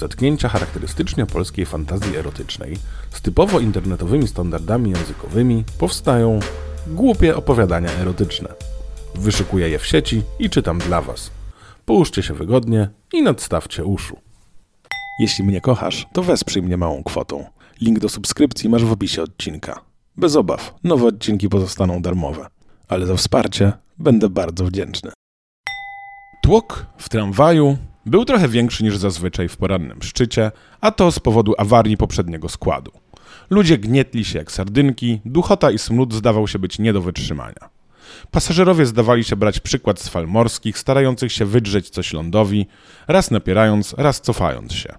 zetknięcia charakterystycznie polskiej fantazji erotycznej z typowo internetowymi standardami językowymi powstają głupie opowiadania erotyczne. Wyszukuję je w sieci i czytam dla Was. Połóżcie się wygodnie i nadstawcie uszu. Jeśli mnie kochasz, to wesprzyj mnie małą kwotą. Link do subskrypcji masz w opisie odcinka. Bez obaw, nowe odcinki pozostaną darmowe, ale za wsparcie będę bardzo wdzięczny. Tłok w tramwaju był trochę większy niż zazwyczaj w porannym szczycie, a to z powodu awarii poprzedniego składu. Ludzie gnietli się jak sardynki, duchota i smród zdawał się być nie do wytrzymania. Pasażerowie zdawali się brać przykład z fal morskich, starających się wydrzeć coś lądowi, raz napierając, raz cofając się.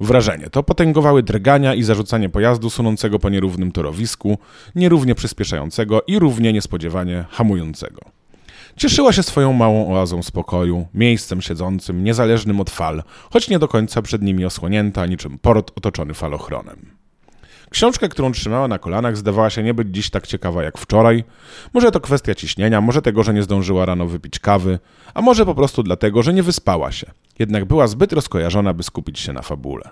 Wrażenie to potęgowały drgania i zarzucanie pojazdu sunącego po nierównym torowisku, nierównie przyspieszającego i równie niespodziewanie hamującego. Cieszyła się swoją małą oazą spokoju, miejscem siedzącym, niezależnym od fal, choć nie do końca przed nimi osłonięta, niczym port otoczony falochronem. Książka, którą trzymała na kolanach, zdawała się nie być dziś tak ciekawa jak wczoraj. Może to kwestia ciśnienia, może tego, że nie zdążyła rano wypić kawy, a może po prostu dlatego, że nie wyspała się. Jednak była zbyt rozkojarzona, by skupić się na fabule.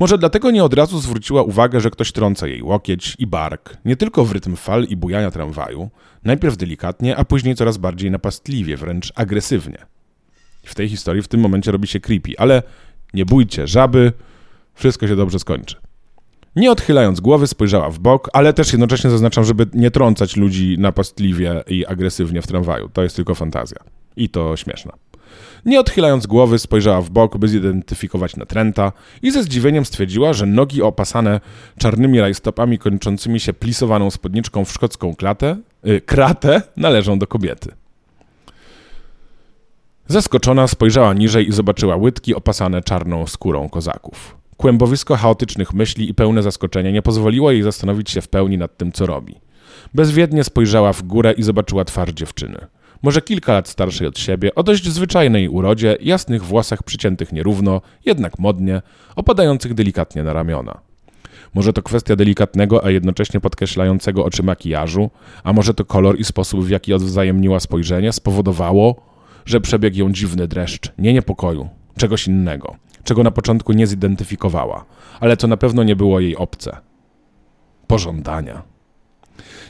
Może dlatego nie od razu zwróciła uwagę, że ktoś trąca jej łokieć i bark, nie tylko w rytm fal i bujania tramwaju, najpierw delikatnie, a później coraz bardziej napastliwie, wręcz agresywnie. W tej historii w tym momencie robi się creepy, ale nie bójcie, żaby, wszystko się dobrze skończy. Nie odchylając głowy, spojrzała w bok, ale też jednocześnie zaznaczam, żeby nie trącać ludzi napastliwie i agresywnie w tramwaju. To jest tylko fantazja. I to śmieszna. Nie odchylając głowy, spojrzała w bok, by zidentyfikować natręta i ze zdziwieniem stwierdziła, że nogi opasane czarnymi rajstopami kończącymi się plisowaną spódniczką w szkocką klatę, yy, kratę należą do kobiety. Zaskoczona spojrzała niżej i zobaczyła łydki opasane czarną skórą kozaków. Kłębowisko chaotycznych myśli i pełne zaskoczenia nie pozwoliło jej zastanowić się w pełni nad tym, co robi. Bezwiednie spojrzała w górę i zobaczyła twarz dziewczyny. Może kilka lat starszej od siebie, o dość zwyczajnej urodzie, jasnych włosach przyciętych nierówno, jednak modnie, opadających delikatnie na ramiona. Może to kwestia delikatnego, a jednocześnie podkreślającego oczy makijażu, a może to kolor i sposób, w jaki odwzajemniła spojrzenie, spowodowało, że przebiegł ją dziwny dreszcz, nie niepokoju, czegoś innego, czego na początku nie zidentyfikowała, ale co na pewno nie było jej obce. Pożądania.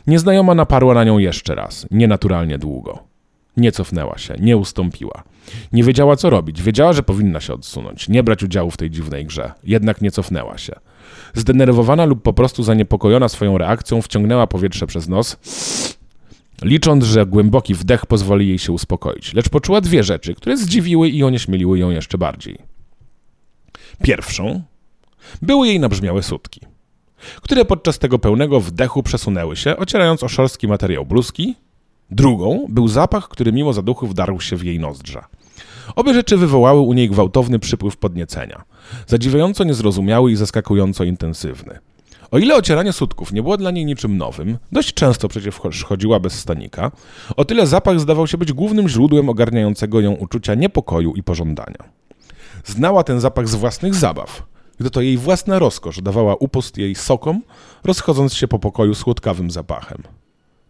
Nieznajoma naparła na nią jeszcze raz, nienaturalnie długo. Nie cofnęła się, nie ustąpiła. Nie wiedziała, co robić. Wiedziała, że powinna się odsunąć, nie brać udziału w tej dziwnej grze. Jednak nie cofnęła się. Zdenerwowana lub po prostu zaniepokojona swoją reakcją, wciągnęła powietrze przez nos, licząc, że głęboki wdech pozwoli jej się uspokoić. Lecz poczuła dwie rzeczy, które zdziwiły i onieśmieliły ją jeszcze bardziej. Pierwszą były jej nabrzmiałe sutki, które podczas tego pełnego wdechu przesunęły się, ocierając o szorstki materiał bluzki. Drugą był zapach, który mimo zaduchu wdarł się w jej nozdrza. Obie rzeczy wywołały u niej gwałtowny przypływ podniecenia, zadziwiająco niezrozumiały i zaskakująco intensywny. O ile ocieranie sutków nie było dla niej niczym nowym, dość często przecież chodziła bez stanika, o tyle zapach zdawał się być głównym źródłem ogarniającego ją uczucia niepokoju i pożądania. Znała ten zapach z własnych zabaw, gdy to jej własna rozkosz dawała upust jej sokom, rozchodząc się po pokoju słodkawym zapachem.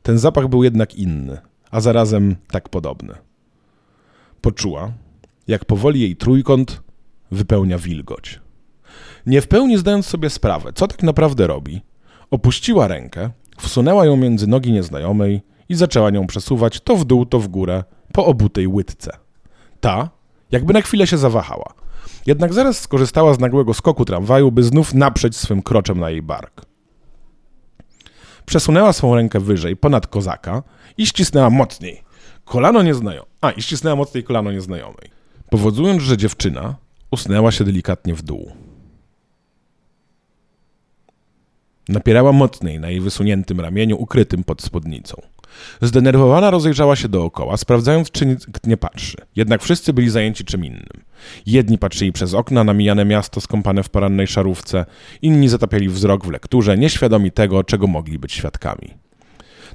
Ten zapach był jednak inny, a zarazem tak podobny. Poczuła, jak powoli jej trójkąt wypełnia wilgoć. Nie w pełni zdając sobie sprawę, co tak naprawdę robi, opuściła rękę, wsunęła ją między nogi nieznajomej i zaczęła nią przesuwać to w dół, to w górę, po obutej łydce. Ta, jakby na chwilę się zawahała. Jednak zaraz skorzystała z nagłego skoku tramwaju, by znów naprzeć swym kroczem na jej bark. Przesunęła swą rękę wyżej, ponad kozaka i ścisnęła mocniej. Kolano nieznajome. A, i ścisnęła mocniej kolano nieznajomej. Powodując, że dziewczyna usnęła się delikatnie w dół. Napierała mocniej na jej wysuniętym ramieniu, ukrytym pod spódnicą. Zdenerwowana rozejrzała się dookoła, sprawdzając, czy nikt nie patrzy. Jednak wszyscy byli zajęci czym innym. Jedni patrzyli przez okna na mijane miasto skąpane w porannej szarówce, inni zatapiali wzrok w lekturze, nieświadomi tego, czego mogli być świadkami.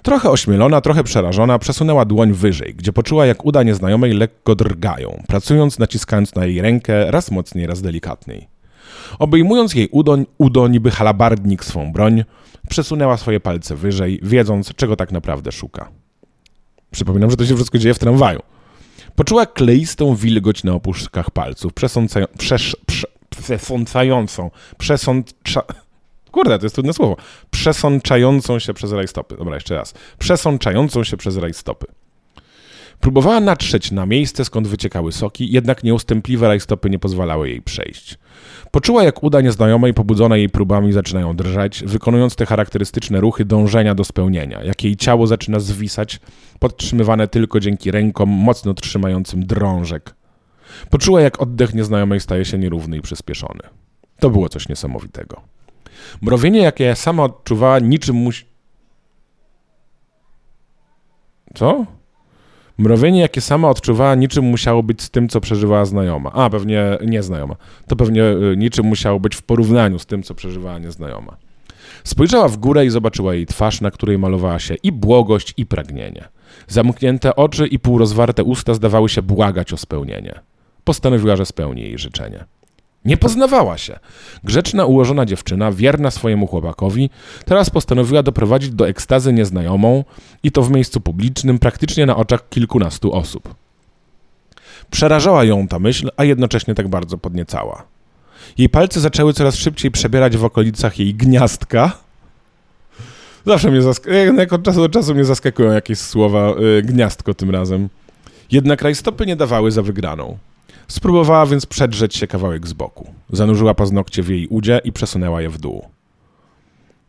Trochę ośmielona, trochę przerażona, przesunęła dłoń wyżej, gdzie poczuła, jak uda nieznajomej lekko drgają, pracując, naciskając na jej rękę raz mocniej, raz delikatniej. Obejmując jej udoń, udo niby halabardnik swą broń, przesunęła swoje palce wyżej, wiedząc, czego tak naprawdę szuka. Przypominam, że to się wszystko dzieje w tramwaju. Poczuła kleistą wilgoć na opuszkach palców, przesącając, przesz, prze, przesączającą, przesącza... Kurde, to jest trudne słowo. Przesączającą się przez rajstopy. Dobra, jeszcze raz. Przesączającą się przez rajstopy. Próbowała natrzeć na miejsce, skąd wyciekały soki, jednak nieustępliwe rajstopy nie pozwalały jej przejść. Poczuła, jak uda nieznajomej, pobudzone jej próbami, zaczynają drżeć, wykonując te charakterystyczne ruchy dążenia do spełnienia, jak jej ciało zaczyna zwisać, podtrzymywane tylko dzięki rękom mocno trzymającym drążek. Poczuła, jak oddech nieznajomej staje się nierówny i przyspieszony. To było coś niesamowitego. Mrowienie, jakie sama odczuwała, niczym musi... Co? Mrowienie, jakie sama odczuwała, niczym musiało być z tym, co przeżywała znajoma. A, pewnie nieznajoma. To pewnie y, niczym musiało być w porównaniu z tym, co przeżywała nieznajoma. Spojrzała w górę i zobaczyła jej twarz, na której malowała się i błogość, i pragnienie. Zamknięte oczy i półrozwarte usta zdawały się błagać o spełnienie. Postanowiła, że spełni jej życzenie. Nie poznawała się. Grzeczna, ułożona dziewczyna, wierna swojemu chłopakowi, teraz postanowiła doprowadzić do ekstazy nieznajomą i to w miejscu publicznym, praktycznie na oczach kilkunastu osób. Przerażała ją ta myśl, a jednocześnie tak bardzo podniecała. Jej palce zaczęły coraz szybciej przebierać w okolicach jej gniazdka. Zawsze mnie zaskakują, od czasu do czasu mnie zaskakują jakieś słowa, yy, gniazdko tym razem. Jednak rajstopy nie dawały za wygraną. Spróbowała więc przedrzeć się kawałek z boku. Zanurzyła paznokcie w jej udzie i przesunęła je w dół.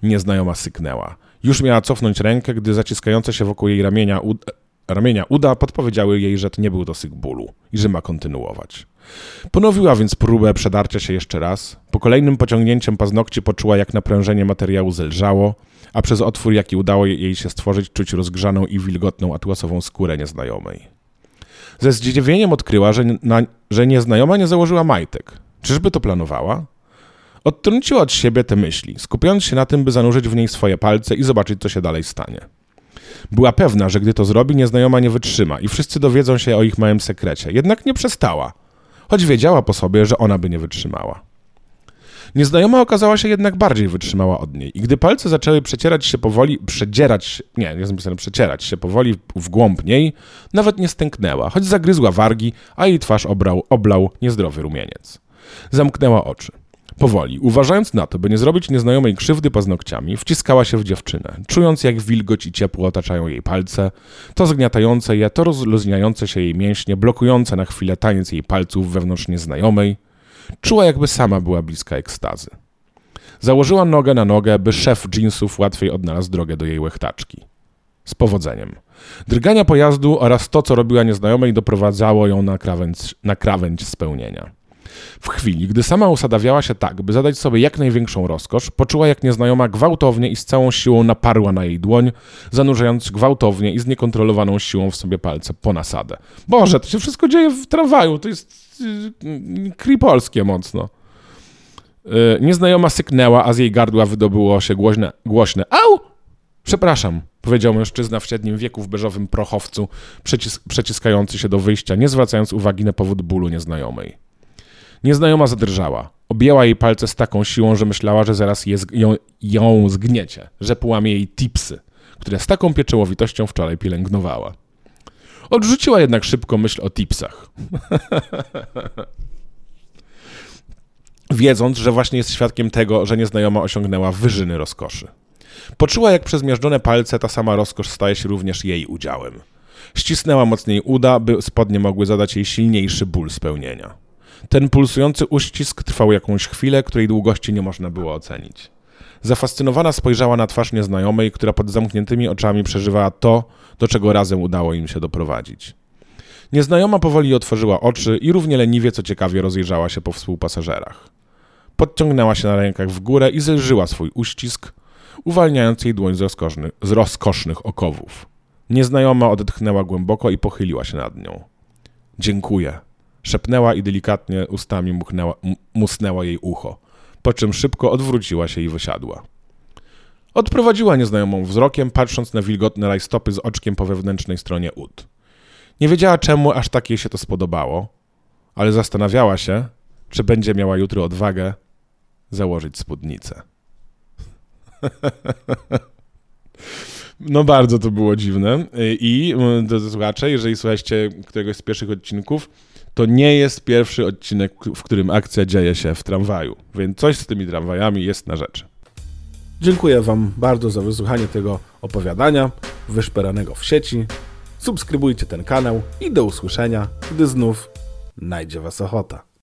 Nieznajoma syknęła. Już miała cofnąć rękę, gdy zaciskające się wokół jej ramienia, ramienia uda podpowiedziały jej, że to nie był to syk bólu i że ma kontynuować. Ponowiła więc próbę przedarcia się jeszcze raz. Po kolejnym pociągnięciem paznokci poczuła, jak naprężenie materiału zelżało, a przez otwór, jaki udało jej się stworzyć, czuć rozgrzaną i wilgotną atłasową skórę nieznajomej. Ze zdziwieniem odkryła, że, na, że nieznajoma nie założyła majtek. Czyżby to planowała? Odtrąciła od siebie te myśli, skupiając się na tym, by zanurzyć w niej swoje palce i zobaczyć, co się dalej stanie. Była pewna, że gdy to zrobi, nieznajoma nie wytrzyma i wszyscy dowiedzą się o ich małym sekrecie. Jednak nie przestała, choć wiedziała po sobie, że ona by nie wytrzymała. Nieznajoma okazała się jednak bardziej wytrzymała od niej i gdy palce zaczęły przecierać się powoli, przedzierać, nie, nie jest napisane przecierać się powoli w głąb niej, nawet nie stęknęła, choć zagryzła wargi, a jej twarz obrał, oblał niezdrowy rumieniec. Zamknęła oczy. Powoli, uważając na to, by nie zrobić nieznajomej krzywdy paznokciami, wciskała się w dziewczynę, czując jak wilgoć i ciepło otaczają jej palce, to zgniatające je, to rozluźniające się jej mięśnie, blokujące na chwilę taniec jej palców wewnątrz nieznajomej, Czuła, jakby sama była bliska ekstazy. Założyła nogę na nogę, by szef jeansów łatwiej odnalazł drogę do jej łechtaczki. Z powodzeniem. Drgania pojazdu oraz to, co robiła nieznajomej, doprowadzało ją na krawędź, na krawędź spełnienia. W chwili, gdy sama usadawiała się tak, by zadać sobie jak największą rozkosz, poczuła, jak nieznajoma gwałtownie i z całą siłą naparła na jej dłoń, zanurzając gwałtownie i z niekontrolowaną siłą w sobie palce po nasadę. Boże, to się wszystko dzieje w tramwaju, to jest yy, kripolskie mocno. Yy, nieznajoma syknęła, a z jej gardła wydobyło się głośne, głośne au! Przepraszam, powiedział mężczyzna w średnim wieku w beżowym prochowcu, przycis przeciskający się do wyjścia, nie zwracając uwagi na powód bólu nieznajomej. Nieznajoma zadrżała. Objęła jej palce z taką siłą, że myślała, że zaraz je, ją, ją zgniecie, że połamie jej tipsy, które z taką pieczołowitością wczoraj pielęgnowała. Odrzuciła jednak szybko myśl o tipsach. Wiedząc, że właśnie jest świadkiem tego, że nieznajoma osiągnęła wyżyny rozkoszy. Poczuła, jak przez miażdżone palce ta sama rozkosz staje się również jej udziałem. Ścisnęła mocniej uda, by spodnie mogły zadać jej silniejszy ból spełnienia. Ten pulsujący uścisk trwał jakąś chwilę, której długości nie można było ocenić. Zafascynowana spojrzała na twarz nieznajomej, która pod zamkniętymi oczami przeżywała to, do czego razem udało im się doprowadzić. Nieznajoma powoli otworzyła oczy i równie leniwie, co ciekawie, rozejrzała się po współpasażerach. Podciągnęła się na rękach w górę i zelżyła swój uścisk, uwalniając jej dłoń z, rozkoszny, z rozkosznych okowów. Nieznajoma odetchnęła głęboko i pochyliła się nad nią. Dziękuję, Szepnęła i delikatnie ustami muchnęła, musnęła jej ucho, po czym szybko odwróciła się i wysiadła. Odprowadziła nieznajomą wzrokiem, patrząc na wilgotne rajstopy z oczkiem po wewnętrznej stronie ud. Nie wiedziała czemu aż tak jej się to spodobało, ale zastanawiała się, czy będzie miała jutro odwagę założyć spódnicę. No bardzo to było dziwne i drodzy słuchacze, jeżeli słuchacie któregoś z pierwszych odcinków, to nie jest pierwszy odcinek, w którym akcja dzieje się w tramwaju, więc coś z tymi tramwajami jest na rzeczy. Dziękuję Wam bardzo za wysłuchanie tego opowiadania wyszperanego w sieci. Subskrybujcie ten kanał i do usłyszenia, gdy znów najdzie Was ochota.